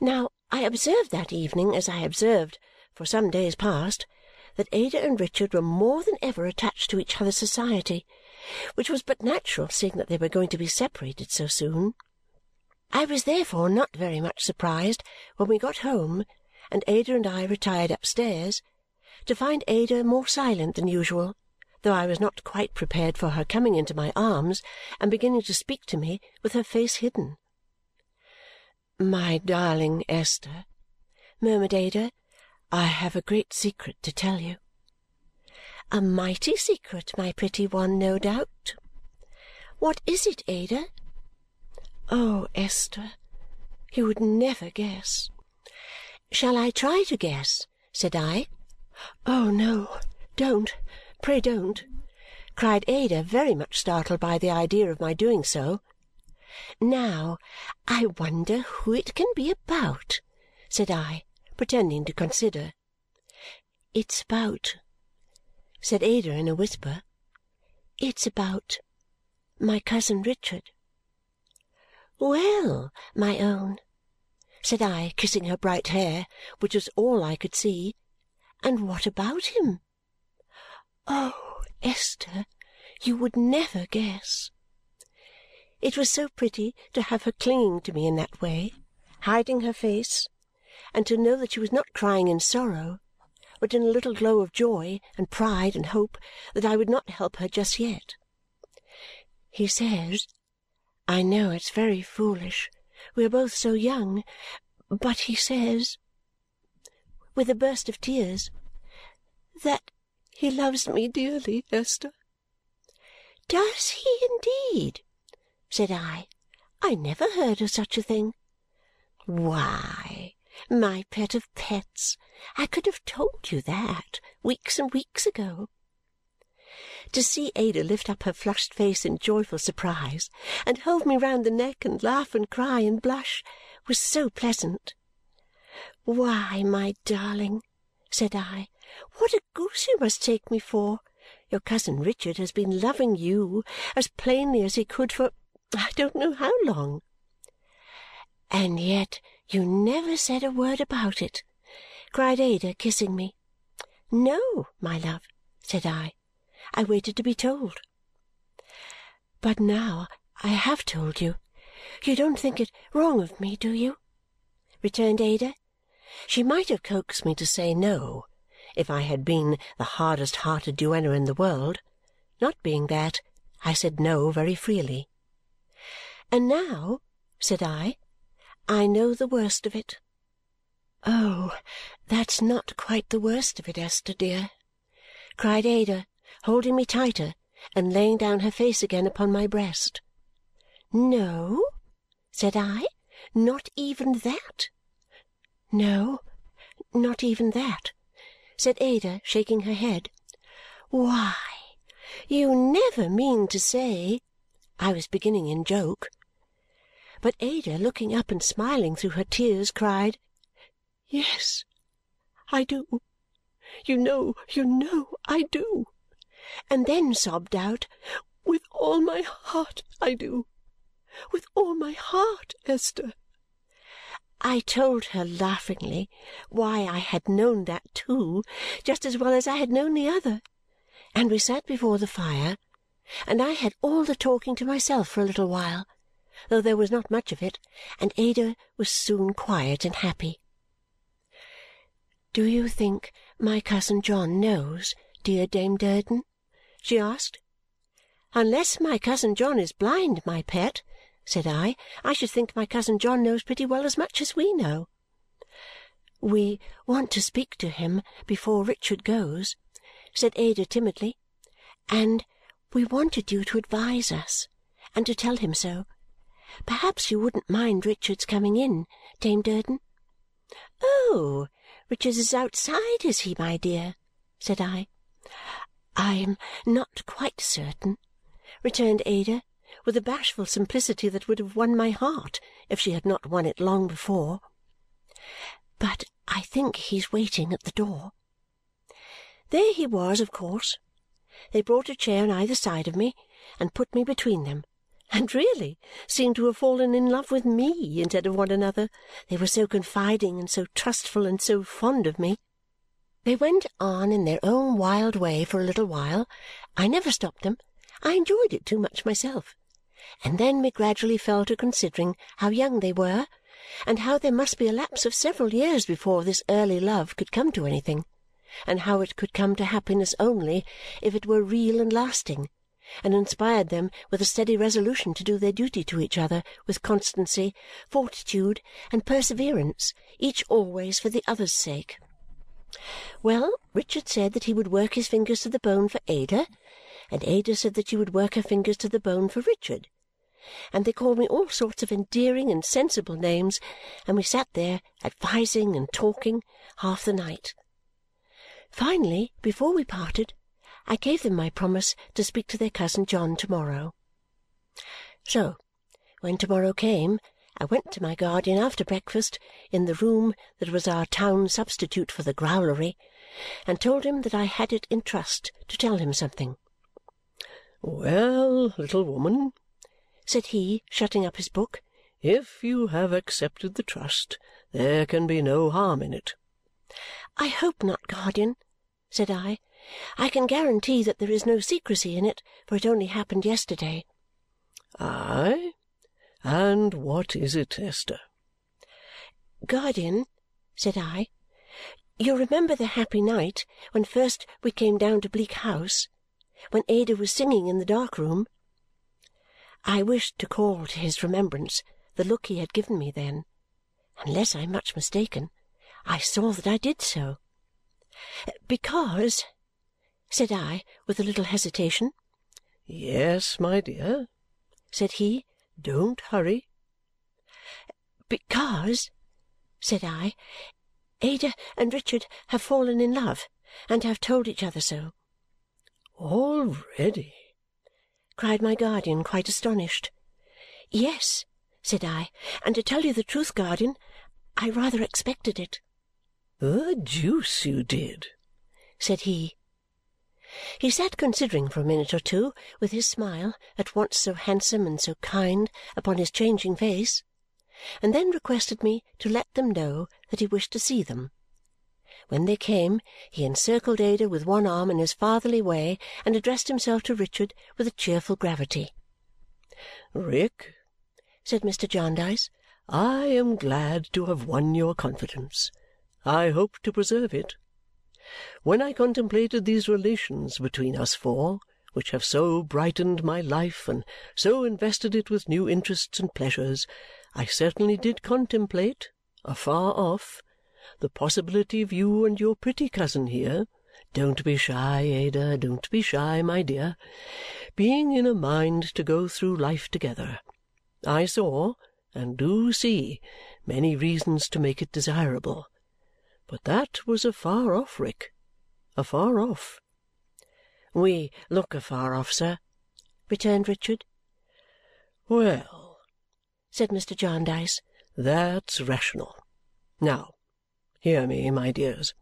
Now, I observed that evening, as I observed for some days past, that Ada and Richard were more than ever attached to each other's society, which was but natural, seeing that they were going to be separated so soon. I was therefore not very much surprised when we got home and Ada and I retired upstairs to find Ada more silent than usual, though I was not quite prepared for her coming into my arms and beginning to speak to me with her face hidden. "My darling Esther," murmured Ada, "I have a great secret to tell you." "A mighty secret, my pretty one, no doubt." "What is it, Ada?" "Oh, Esther, you would never guess!" "Shall I try to guess?" said I. "Oh, no, don't, pray don't!" cried Ada, very much startled by the idea of my doing so. "Now, I wonder who it can be about," said I, pretending to consider. "It's about," said Ada in a whisper, "it's about my cousin Richard." "Well, my own," said I, kissing her bright hair, which was all I could see, "and what about him?" Oh, Esther, you would never guess! It was so pretty to have her clinging to me in that way, hiding her face, and to know that she was not crying in sorrow, but in a little glow of joy and pride and hope that I would not help her just yet. He says, I know it's very foolish, we are both so young, but he says, with a burst of tears, that he loves me dearly, Esther. Does he indeed? Said I. I never heard of such a thing. Why, my pet of pets, I could have told you that weeks and weeks ago. To see Ada lift up her flushed face in joyful surprise and hold me round the neck and laugh and cry and blush was so pleasant. Why, my darling, said I, what a goose you must take me for! Your cousin Richard has been loving you as plainly as he could for I don't know how long. And yet you never said a word about it, cried Ada, kissing me. No, my love, said I. I waited to be told. But now I have told you. You don't think it wrong of me, do you? returned Ada. She might have coaxed me to say no if I had been the hardest hearted duenna in the world. Not being that, I said no very freely. And now, said I, I know the worst of it. Oh, that's not quite the worst of it, Esther dear, cried Ada, holding me tighter and laying down her face again upon my breast. No, said I, not even that. No, not even that, said Ada, shaking her head. Why, you never mean to say I was beginning in joke but Ada, looking up and smiling through her tears, cried, "Yes, I do! You know, you know I do!" And then sobbed out, "With all my heart I do! With all my heart, Esther!" I told her laughingly why I had known that too, just as well as I had known the other, and we sat before the fire, and I had all the talking to myself for a little while though there was not much of it, and Ada was soon quiet and happy. "Do you think my cousin John knows, dear Dame Durden?" she asked. "Unless my cousin John is blind, my pet," said I, "I should think my cousin John knows pretty well as much as we know." "We want to speak to him before Richard goes," said Ada timidly, "and we wanted you to advise us and to tell him so. Perhaps you wouldn't mind Richard's coming in, Dame Durden?" "Oh! Richard is outside, is he, my dear?" said I. "I am not quite certain," returned Ada with a bashful simplicity that would have won my heart if she had not won it long before. "But I think he's waiting at the door." There he was, of course. They brought a chair on either side of me and put me between them and really seemed to have fallen in love with me instead of one another, they were so confiding and so trustful and so fond of me. They went on in their own wild way for a little while. I never stopped them. I enjoyed it too much myself. And then we gradually fell to considering how young they were and how there must be a lapse of several years before this early love could come to anything, and how it could come to happiness only if it were real and lasting, and inspired them with a steady resolution to do their duty to each other with constancy, fortitude, and perseverance, each always for the other's sake. Well, Richard said that he would work his fingers to the bone for Ada, and Ada said that she would work her fingers to the bone for Richard. And they called me all sorts of endearing and sensible names, and we sat there, advising and talking, half the night. Finally, before we parted, I gave them my promise to speak to their cousin John to-morrow. So, when to-morrow came, I went to my guardian after breakfast in the room that was our town substitute for the growlery and told him that I had it in trust to tell him something. "Well, little woman," said he, shutting up his book, "if you have accepted the trust, there can be no harm in it." "I hope not, guardian," said I. "I can guarantee that there is no secrecy in it, for it only happened yesterday." "Aye? And what is it, Esther?" "Guardian," said I, "you remember the happy night when first we came down to Bleak House, when Ada was singing in the dark room?" I wished to call to his remembrance the look he had given me then. Unless I am much mistaken, I saw that I did so. "Because," said I with a little hesitation. "Yes, my dear," said he. Don't hurry." "Because," said I, "Ada and Richard have fallen in love and have told each other so." "Already!" cried my guardian, quite astonished. "Yes," said I, "and to tell you the truth, guardian, I rather expected it." "The deuce you did!" said he. He sat considering for a minute or two, with his smile, at once so handsome and so kind, upon his changing face, and then requested me to let them know that he wished to see them. When they came, he encircled Ada with one arm in his fatherly way and addressed himself to Richard with a cheerful gravity. "Rick," said Mr. Jarndyce, "I am glad to have won your confidence. I hope to preserve it. When I contemplated these relations between us four, which have so brightened my life and so invested it with new interests and pleasures, I certainly did contemplate, afar off, the possibility of you and your pretty cousin here don't be shy, Ada, don't be shy, my dear being in a mind to go through life together. I saw, and do see, many reasons to make it desirable. But that was afar off, Rick, afar off." "We look afar off, sir," returned Richard. "Well," said Mr. Jarndyce, "that's rational. Now, hear me, my dears.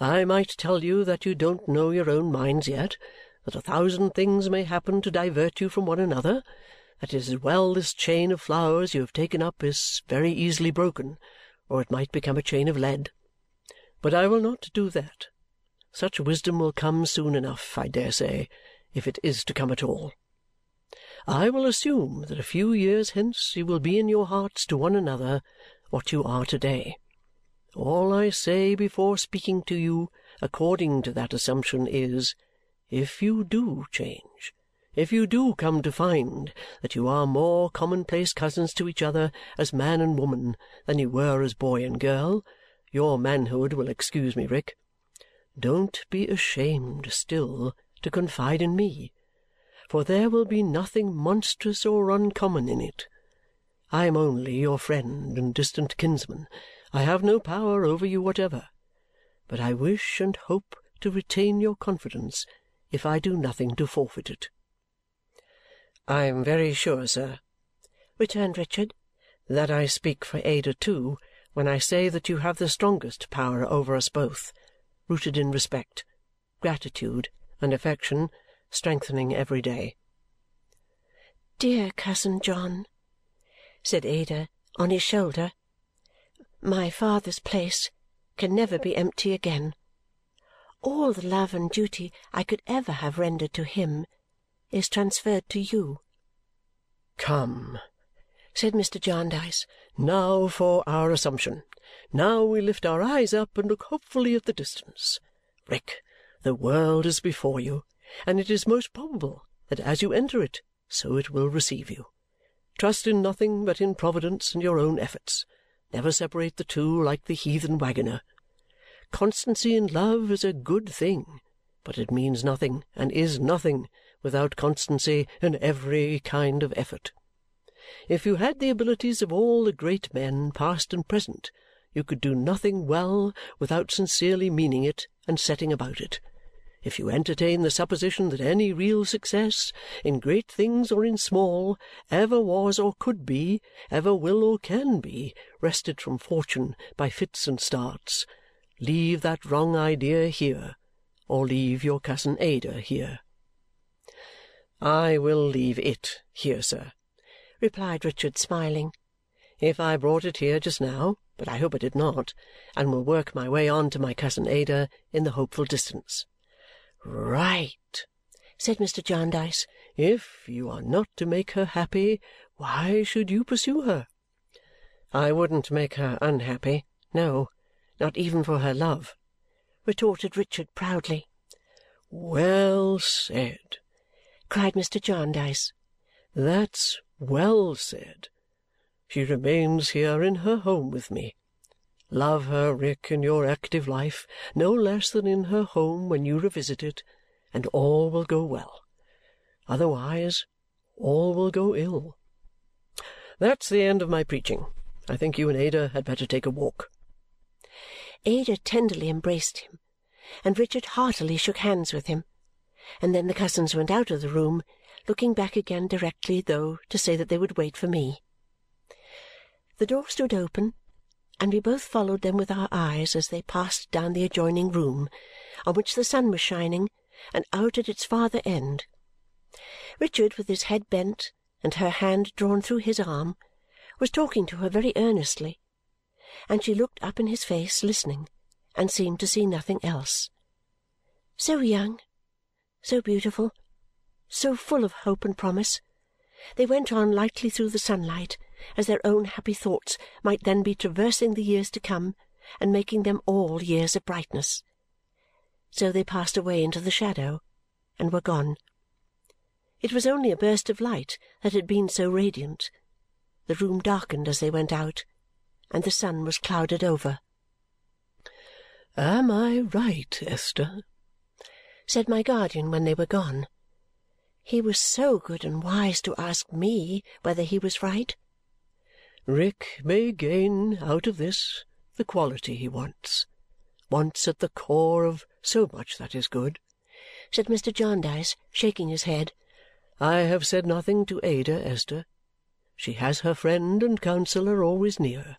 I might tell you that you don't know your own minds yet, that a thousand things may happen to divert you from one another, that it is well this chain of flowers you have taken up is very easily broken, or it might become a chain of lead. But I will not do that. Such wisdom will come soon enough, I dare say, if it is to come at all. I will assume that a few years hence you will be in your hearts to one another what you are to-day. All I say before speaking to you according to that assumption is, if you do change, if you do come to find that you are more commonplace cousins to each other as man and woman than you were as boy and girl, your manhood will excuse me, Rick. Don't be ashamed still to confide in me, for there will be nothing monstrous or uncommon in it. I am only your friend and distant kinsman. I have no power over you whatever, but I wish and hope to retain your confidence if I do nothing to forfeit it." "I am very sure, sir," returned Richard, "that I speak for Ada too when I say that you have the strongest power over us both, rooted in respect, gratitude, and affection, strengthening every day." Dear cousin John, said Ada on his shoulder, my father's place can never be empty again. All the love and duty I could ever have rendered to him is transferred to you. Come, said Mr. Jarndyce. Now for our assumption. Now we lift our eyes up and look hopefully at the distance. Rick, the world is before you, and it is most probable that as you enter it, so it will receive you. Trust in nothing but in Providence and your own efforts. Never separate the two like the heathen waggoner. Constancy in love is a good thing, but it means nothing and is nothing without constancy in every kind of effort. If you had the abilities of all the great men, past and present, you could do nothing well without sincerely meaning it and setting about it. If you entertain the supposition that any real success, in great things or in small, ever was or could be, ever will or can be, wrested from fortune by fits and starts, leave that wrong idea here, or leave your cousin Ada here. I will leave it here, sir, replied Richard, smiling. If I brought it here just now, but I hope I did not, and will work my way on to my cousin Ada in the hopeful distance. Right, said Mr. Jarndyce. If you are not to make her happy, why should you pursue her? I wouldn't make her unhappy. No, not even for her love, retorted Richard proudly. Well said, cried Mr. Jarndyce. That's well said. She remains here in her home with me. Love her, Rick, in your active life no less than in her home when you revisit it, and all will go well. Otherwise, all will go ill. That's the end of my preaching. I think you and Ada had better take a walk. Ada tenderly embraced him, and Richard heartily shook hands with him, and then the cousins went out of the room, looking back again directly, though, to say that they would wait for me. The door stood open and we both followed them with our eyes as they passed down the adjoining room, on which the sun was shining, and out at its farther end. Richard, with his head bent and her hand drawn through his arm, was talking to her very earnestly, and she looked up in his face, listening, and seemed to see nothing else. So young, so beautiful, so full of hope and promise, they went on lightly through the sunlight as their own happy thoughts might then be traversing the years to come and making them all years of brightness. So they passed away into the shadow and were gone. It was only a burst of light that had been so radiant. The room darkened as they went out, and the sun was clouded over. "Am I right, Esther?" said my guardian when they were gone. He was so good and wise to ask me whether he was right. Rick may gain out of this the quality he wants wants at the core of so much that is good," said Mr. Jarndyce, shaking his head. "I have said nothing to Ada, Esther. She has her friend and counsellor always near."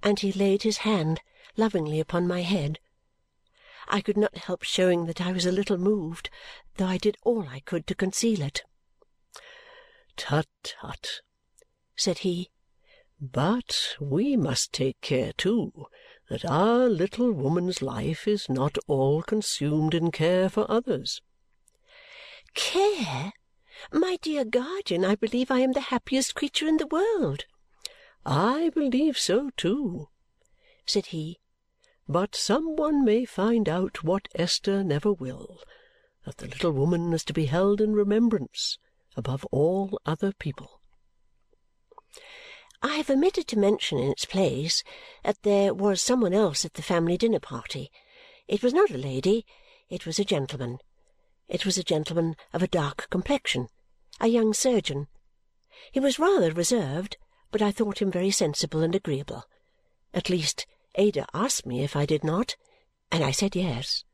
And he laid his hand lovingly upon my head. I could not help showing that I was a little moved, though I did all I could to conceal it. "Tut, tut!" said he. But we must take care, too, that our little woman's life is not all consumed in care for others." "Care? My dear guardian, I believe I am the happiest creature in the world." "I believe so too," said he. "But some one may find out what Esther never will, that the little woman is to be held in remembrance above all other people. I have omitted to mention in its place that there was some one else at the family dinner party. It was not a lady, it was a gentleman. It was a gentleman of a dark complexion, a young surgeon. He was rather reserved, but I thought him very sensible and agreeable. At least, Ada asked me if I did not, and I said yes.